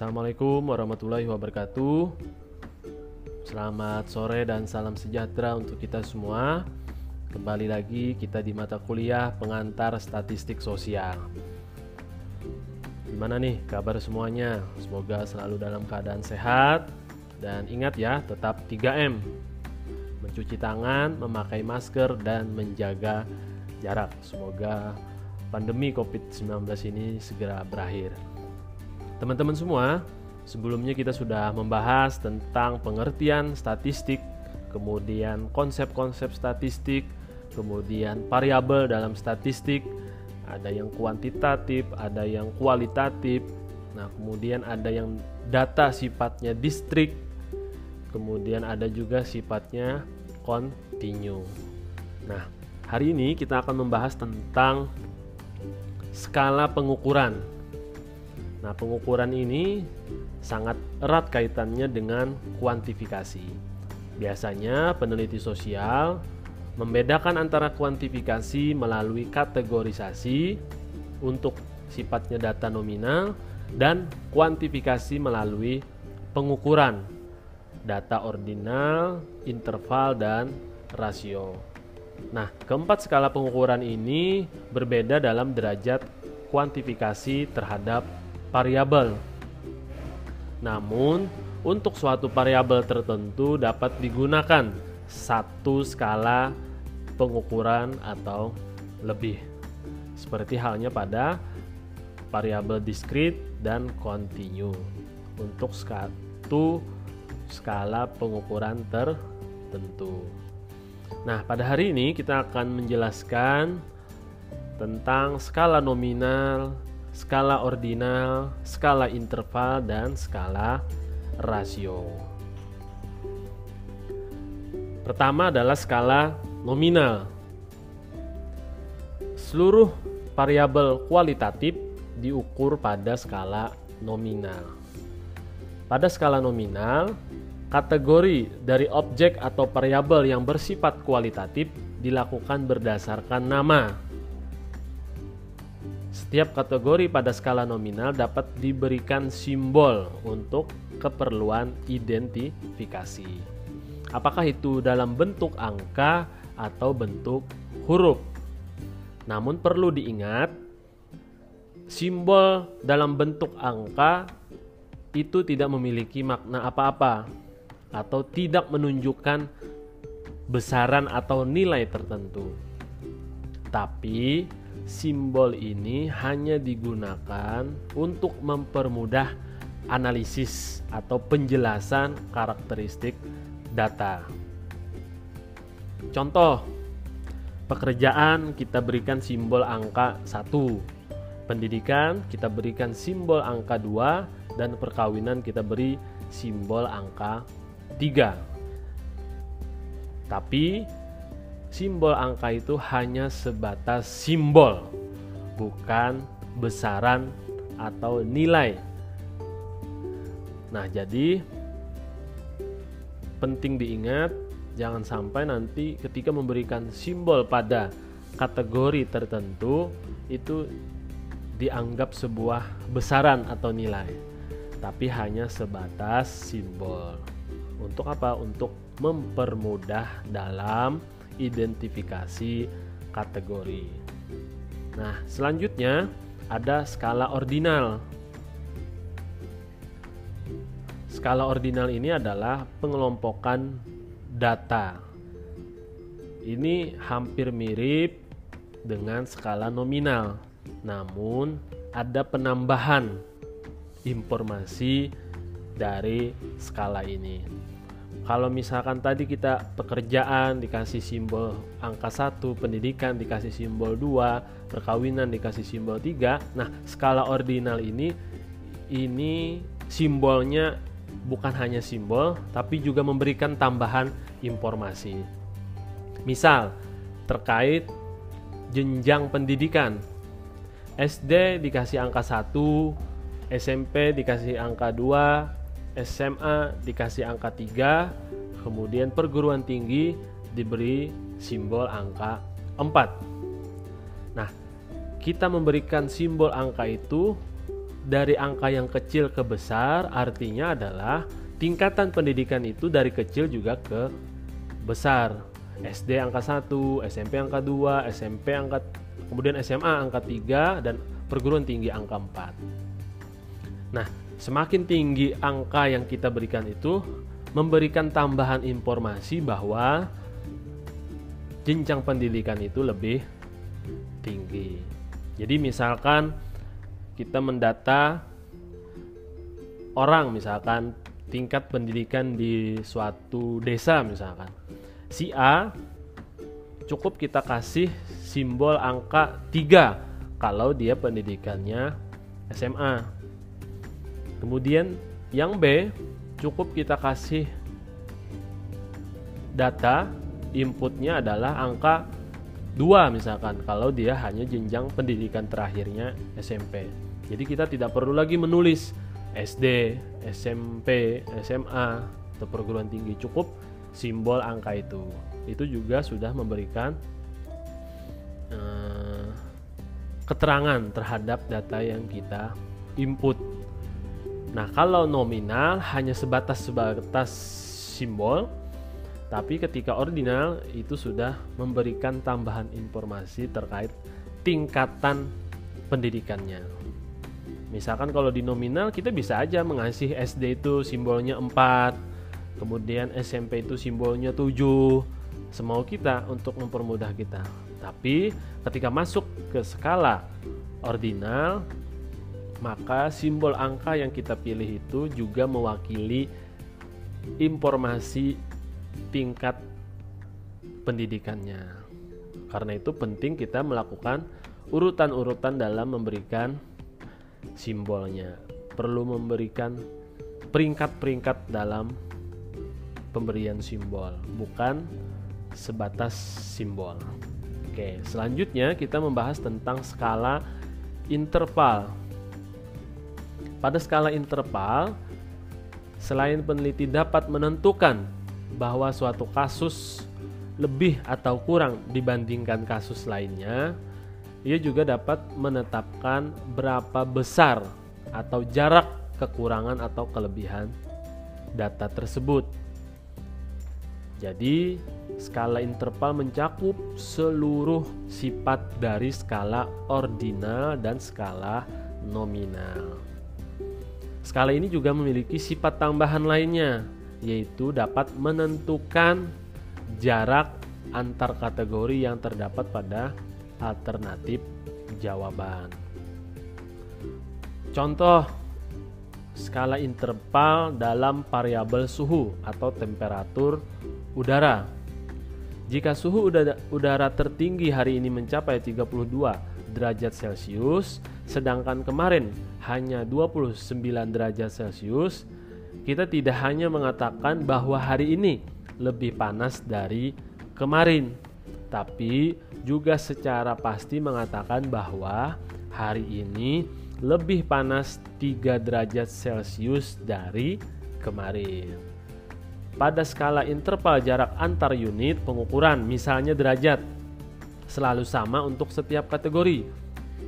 Assalamualaikum warahmatullahi wabarakatuh. Selamat sore dan salam sejahtera untuk kita semua. Kembali lagi kita di mata kuliah pengantar statistik sosial. Gimana nih kabar semuanya? Semoga selalu dalam keadaan sehat dan ingat ya, tetap 3M. Mencuci tangan, memakai masker dan menjaga jarak. Semoga pandemi Covid-19 ini segera berakhir. Teman-teman semua, sebelumnya kita sudah membahas tentang pengertian statistik, kemudian konsep-konsep statistik, kemudian variabel dalam statistik, ada yang kuantitatif, ada yang kualitatif. Nah, kemudian ada yang data sifatnya distrik, kemudian ada juga sifatnya kontinu. Nah, hari ini kita akan membahas tentang skala pengukuran Nah, pengukuran ini sangat erat kaitannya dengan kuantifikasi. Biasanya peneliti sosial membedakan antara kuantifikasi melalui kategorisasi untuk sifatnya data nominal dan kuantifikasi melalui pengukuran data ordinal, interval, dan rasio. Nah, keempat skala pengukuran ini berbeda dalam derajat kuantifikasi terhadap variabel. Namun, untuk suatu variabel tertentu dapat digunakan satu skala pengukuran atau lebih. Seperti halnya pada variabel diskrit dan kontinu untuk satu skala pengukuran tertentu. Nah, pada hari ini kita akan menjelaskan tentang skala nominal, skala ordinal, skala interval, dan skala rasio. Pertama adalah skala nominal. Seluruh variabel kualitatif diukur pada skala nominal. Pada skala nominal, kategori dari objek atau variabel yang bersifat kualitatif dilakukan berdasarkan nama setiap kategori pada skala nominal dapat diberikan simbol untuk keperluan identifikasi. Apakah itu dalam bentuk angka atau bentuk huruf? Namun perlu diingat, simbol dalam bentuk angka itu tidak memiliki makna apa-apa atau tidak menunjukkan besaran atau nilai tertentu. Tapi simbol ini hanya digunakan untuk mempermudah analisis atau penjelasan karakteristik data. Contoh, pekerjaan kita berikan simbol angka 1, pendidikan kita berikan simbol angka 2, dan perkawinan kita beri simbol angka 3. Tapi simbol angka itu hanya sebatas simbol, bukan besaran atau nilai. Nah, jadi penting diingat jangan sampai nanti ketika memberikan simbol pada kategori tertentu itu dianggap sebuah besaran atau nilai, tapi hanya sebatas simbol. Untuk apa? Untuk mempermudah dalam identifikasi kategori. Nah, selanjutnya ada skala ordinal. Skala ordinal ini adalah pengelompokan data. Ini hampir mirip dengan skala nominal, namun ada penambahan informasi dari skala ini. Kalau misalkan tadi kita pekerjaan dikasih simbol angka 1, pendidikan dikasih simbol 2, perkawinan dikasih simbol 3. Nah, skala ordinal ini ini simbolnya bukan hanya simbol tapi juga memberikan tambahan informasi. Misal terkait jenjang pendidikan. SD dikasih angka 1, SMP dikasih angka 2, SMA dikasih angka 3, kemudian perguruan tinggi diberi simbol angka 4. Nah, kita memberikan simbol angka itu dari angka yang kecil ke besar artinya adalah tingkatan pendidikan itu dari kecil juga ke besar. SD angka 1, SMP angka 2, SMP angka kemudian SMA angka 3 dan perguruan tinggi angka 4. Nah, semakin tinggi angka yang kita berikan itu memberikan tambahan informasi bahwa jenjang pendidikan itu lebih tinggi. Jadi misalkan kita mendata orang misalkan tingkat pendidikan di suatu desa misalkan. Si A cukup kita kasih simbol angka 3 kalau dia pendidikannya SMA. Kemudian yang B cukup kita kasih data inputnya adalah angka 2 misalkan kalau dia hanya jenjang pendidikan terakhirnya SMP. Jadi kita tidak perlu lagi menulis SD, SMP, SMA atau perguruan tinggi cukup simbol angka itu. Itu juga sudah memberikan uh, keterangan terhadap data yang kita input. Nah, kalau nominal hanya sebatas sebatas simbol, tapi ketika ordinal itu sudah memberikan tambahan informasi terkait tingkatan pendidikannya. Misalkan kalau di nominal kita bisa aja mengasih SD itu simbolnya 4, kemudian SMP itu simbolnya 7, semau kita untuk mempermudah kita. Tapi ketika masuk ke skala ordinal maka simbol angka yang kita pilih itu juga mewakili informasi tingkat pendidikannya. Karena itu penting kita melakukan urutan-urutan dalam memberikan simbolnya. Perlu memberikan peringkat-peringkat dalam pemberian simbol, bukan sebatas simbol. Oke, selanjutnya kita membahas tentang skala interval pada skala interval, selain peneliti dapat menentukan bahwa suatu kasus lebih atau kurang dibandingkan kasus lainnya, ia juga dapat menetapkan berapa besar atau jarak kekurangan atau kelebihan data tersebut. Jadi, skala interval mencakup seluruh sifat dari skala ordinal dan skala nominal. Skala ini juga memiliki sifat tambahan lainnya, yaitu dapat menentukan jarak antar kategori yang terdapat pada alternatif jawaban. Contoh skala interval dalam variabel suhu atau temperatur udara. Jika suhu udara, tertinggi hari ini mencapai 32 derajat Celcius, sedangkan kemarin hanya 29 derajat Celcius, kita tidak hanya mengatakan bahwa hari ini lebih panas dari kemarin, tapi juga secara pasti mengatakan bahwa hari ini lebih panas 3 derajat Celcius dari kemarin. Pada skala interval jarak antar unit pengukuran, misalnya derajat, selalu sama untuk setiap kategori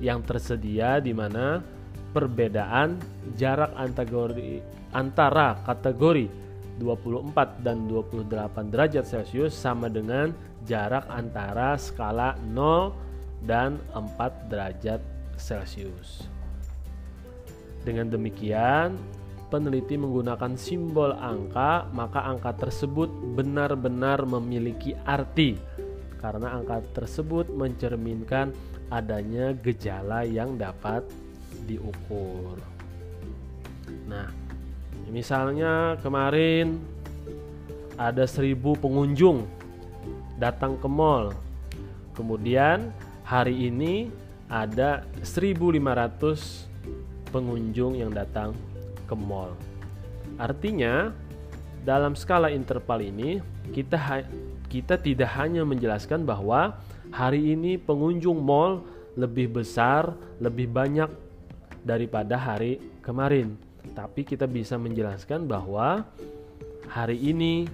yang tersedia di mana perbedaan jarak kategori antara kategori 24 dan 28 derajat Celcius sama dengan jarak antara skala 0 dan 4 derajat Celcius. Dengan demikian, peneliti menggunakan simbol angka, maka angka tersebut benar-benar memiliki arti karena angka tersebut mencerminkan adanya gejala yang dapat diukur. Nah, misalnya kemarin ada seribu pengunjung datang ke mall. Kemudian hari ini ada 1500 pengunjung yang datang ke mall. Artinya dalam skala interval ini kita kita tidak hanya menjelaskan bahwa hari ini pengunjung mall lebih besar, lebih banyak daripada hari kemarin. Tapi kita bisa menjelaskan bahwa hari ini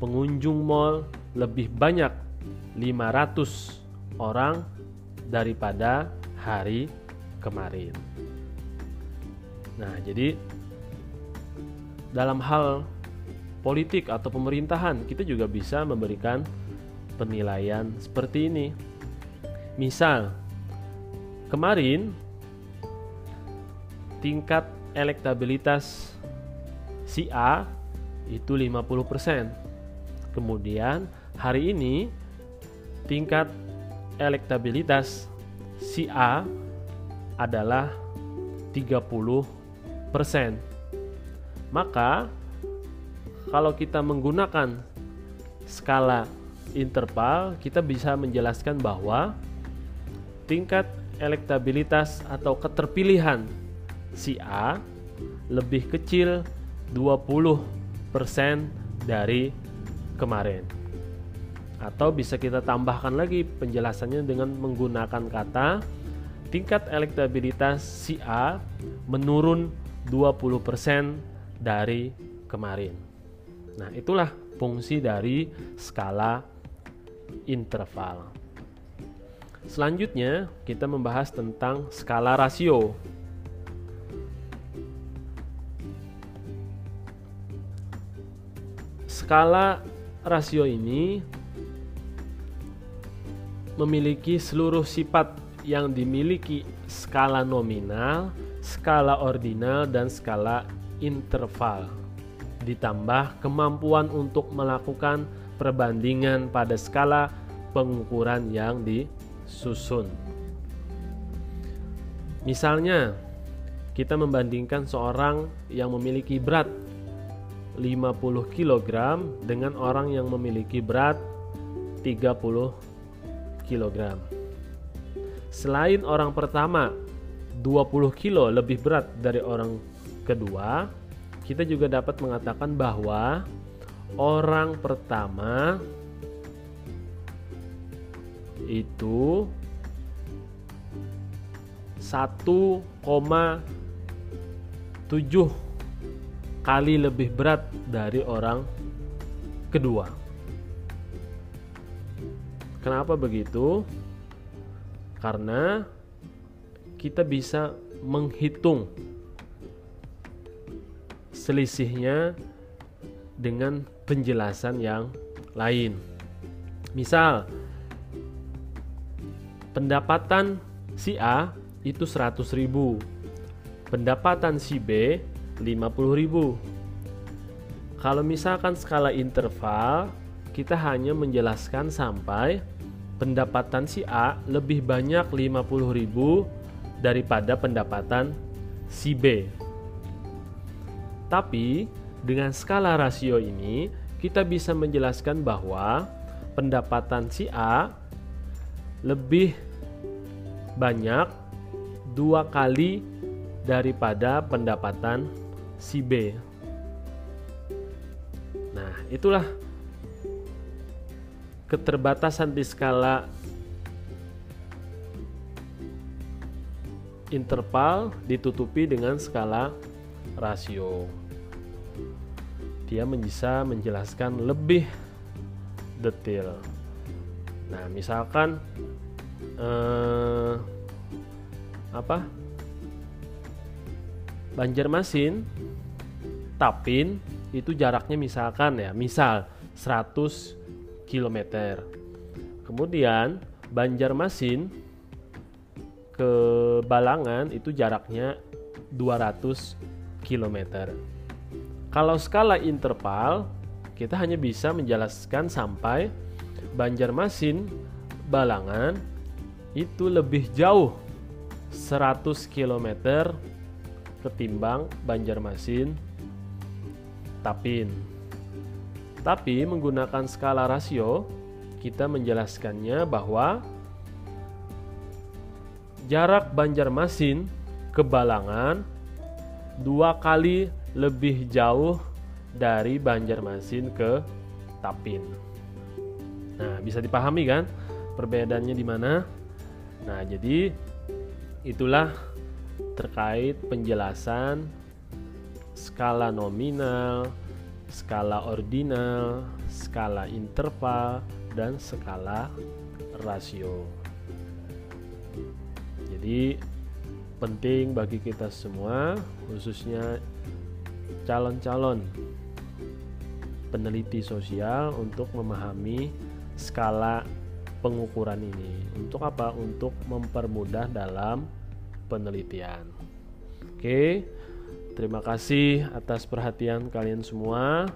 pengunjung mall lebih banyak 500 orang daripada hari kemarin. Nah, jadi dalam hal politik atau pemerintahan, kita juga bisa memberikan penilaian seperti ini. Misal, kemarin tingkat elektabilitas si A itu 50%. Kemudian hari ini tingkat elektabilitas si A adalah 30%. Maka kalau kita menggunakan skala interval, kita bisa menjelaskan bahwa tingkat elektabilitas atau keterpilihan si A lebih kecil 20% dari kemarin. Atau bisa kita tambahkan lagi penjelasannya dengan menggunakan kata tingkat elektabilitas si A menurun 20% dari kemarin. Nah, itulah fungsi dari skala interval. Selanjutnya, kita membahas tentang skala rasio. Skala rasio ini memiliki seluruh sifat yang dimiliki skala nominal, skala ordinal, dan skala interval ditambah kemampuan untuk melakukan perbandingan pada skala pengukuran yang disusun. Misalnya, kita membandingkan seorang yang memiliki berat 50 kg dengan orang yang memiliki berat 30 kg. Selain orang pertama 20 kilo lebih berat dari orang kedua, kita juga dapat mengatakan bahwa orang pertama itu 1,7 kali lebih berat dari orang kedua. Kenapa begitu? Karena kita bisa menghitung selisihnya dengan penjelasan yang lain. Misal, pendapatan si A itu 100 ribu, pendapatan si B 50 ribu. Kalau misalkan skala interval, kita hanya menjelaskan sampai pendapatan si A lebih banyak 50 ribu daripada pendapatan si B. Tapi dengan skala rasio ini kita bisa menjelaskan bahwa pendapatan si A lebih banyak dua kali daripada pendapatan si B. Nah, itulah keterbatasan di skala interval ditutupi dengan skala rasio dia bisa menjelaskan lebih detail. Nah, misalkan eh, apa? Banjarmasin, Tapin itu jaraknya misalkan ya, misal 100 km. Kemudian Banjarmasin ke Balangan itu jaraknya 200 km. Kalau skala interval, kita hanya bisa menjelaskan sampai Banjarmasin, Balangan itu lebih jauh 100 km ketimbang Banjarmasin, Tapin. Tapi menggunakan skala rasio, kita menjelaskannya bahwa jarak Banjarmasin ke Balangan dua kali lebih jauh dari Banjarmasin ke Tapin. Nah, bisa dipahami kan perbedaannya di mana? Nah, jadi itulah terkait penjelasan skala nominal, skala ordinal, skala interval, dan skala rasio. Jadi penting bagi kita semua, khususnya calon-calon peneliti sosial untuk memahami skala pengukuran ini. Untuk apa? Untuk mempermudah dalam penelitian. Oke, terima kasih atas perhatian kalian semua.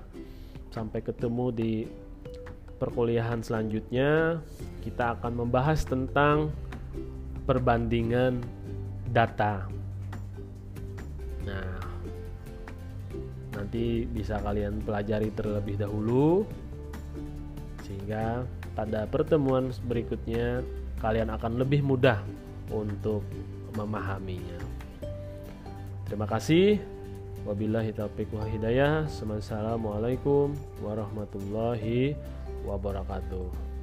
Sampai ketemu di perkuliahan selanjutnya. Kita akan membahas tentang perbandingan data. Nah, nanti bisa kalian pelajari terlebih dahulu sehingga pada pertemuan berikutnya kalian akan lebih mudah untuk memahaminya. Terima kasih. Wabillahi taufiq wa hidayah. Assalamualaikum warahmatullahi wabarakatuh.